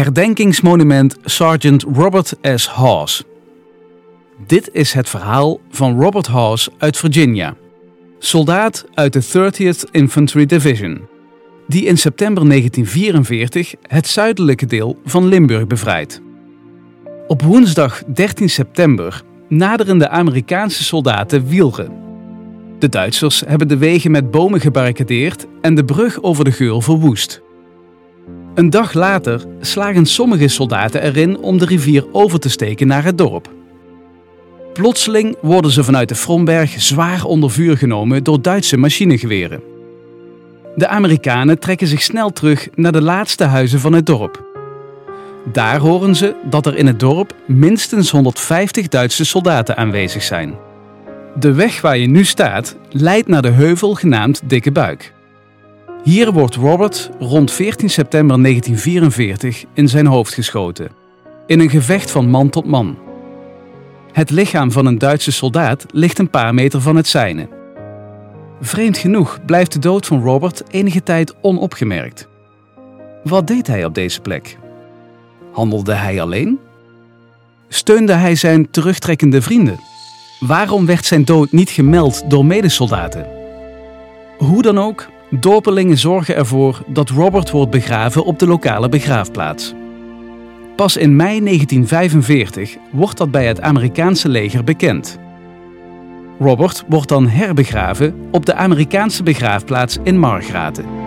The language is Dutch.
Herdenkingsmonument Sergeant Robert S. Hawes. Dit is het verhaal van Robert Hawes uit Virginia, soldaat uit de 30th Infantry Division, die in september 1944 het zuidelijke deel van Limburg bevrijdt. Op woensdag 13 september naderen de Amerikaanse soldaten Wielren. De Duitsers hebben de wegen met bomen gebarricadeerd en de brug over de Geul verwoest. Een dag later slagen sommige soldaten erin om de rivier over te steken naar het dorp. Plotseling worden ze vanuit de Fromberg zwaar onder vuur genomen door Duitse machinegeweren. De Amerikanen trekken zich snel terug naar de laatste huizen van het dorp. Daar horen ze dat er in het dorp minstens 150 Duitse soldaten aanwezig zijn. De weg waar je nu staat leidt naar de heuvel genaamd Dikke Buik. Hier wordt Robert rond 14 september 1944 in zijn hoofd geschoten, in een gevecht van man tot man. Het lichaam van een Duitse soldaat ligt een paar meter van het zijne. Vreemd genoeg blijft de dood van Robert enige tijd onopgemerkt. Wat deed hij op deze plek? Handelde hij alleen? Steunde hij zijn terugtrekkende vrienden? Waarom werd zijn dood niet gemeld door medesoldaten? Hoe dan ook, dorpelingen zorgen ervoor dat Robert wordt begraven op de lokale begraafplaats. Pas in mei 1945 wordt dat bij het Amerikaanse leger bekend. Robert wordt dan herbegraven op de Amerikaanse begraafplaats in Margraten.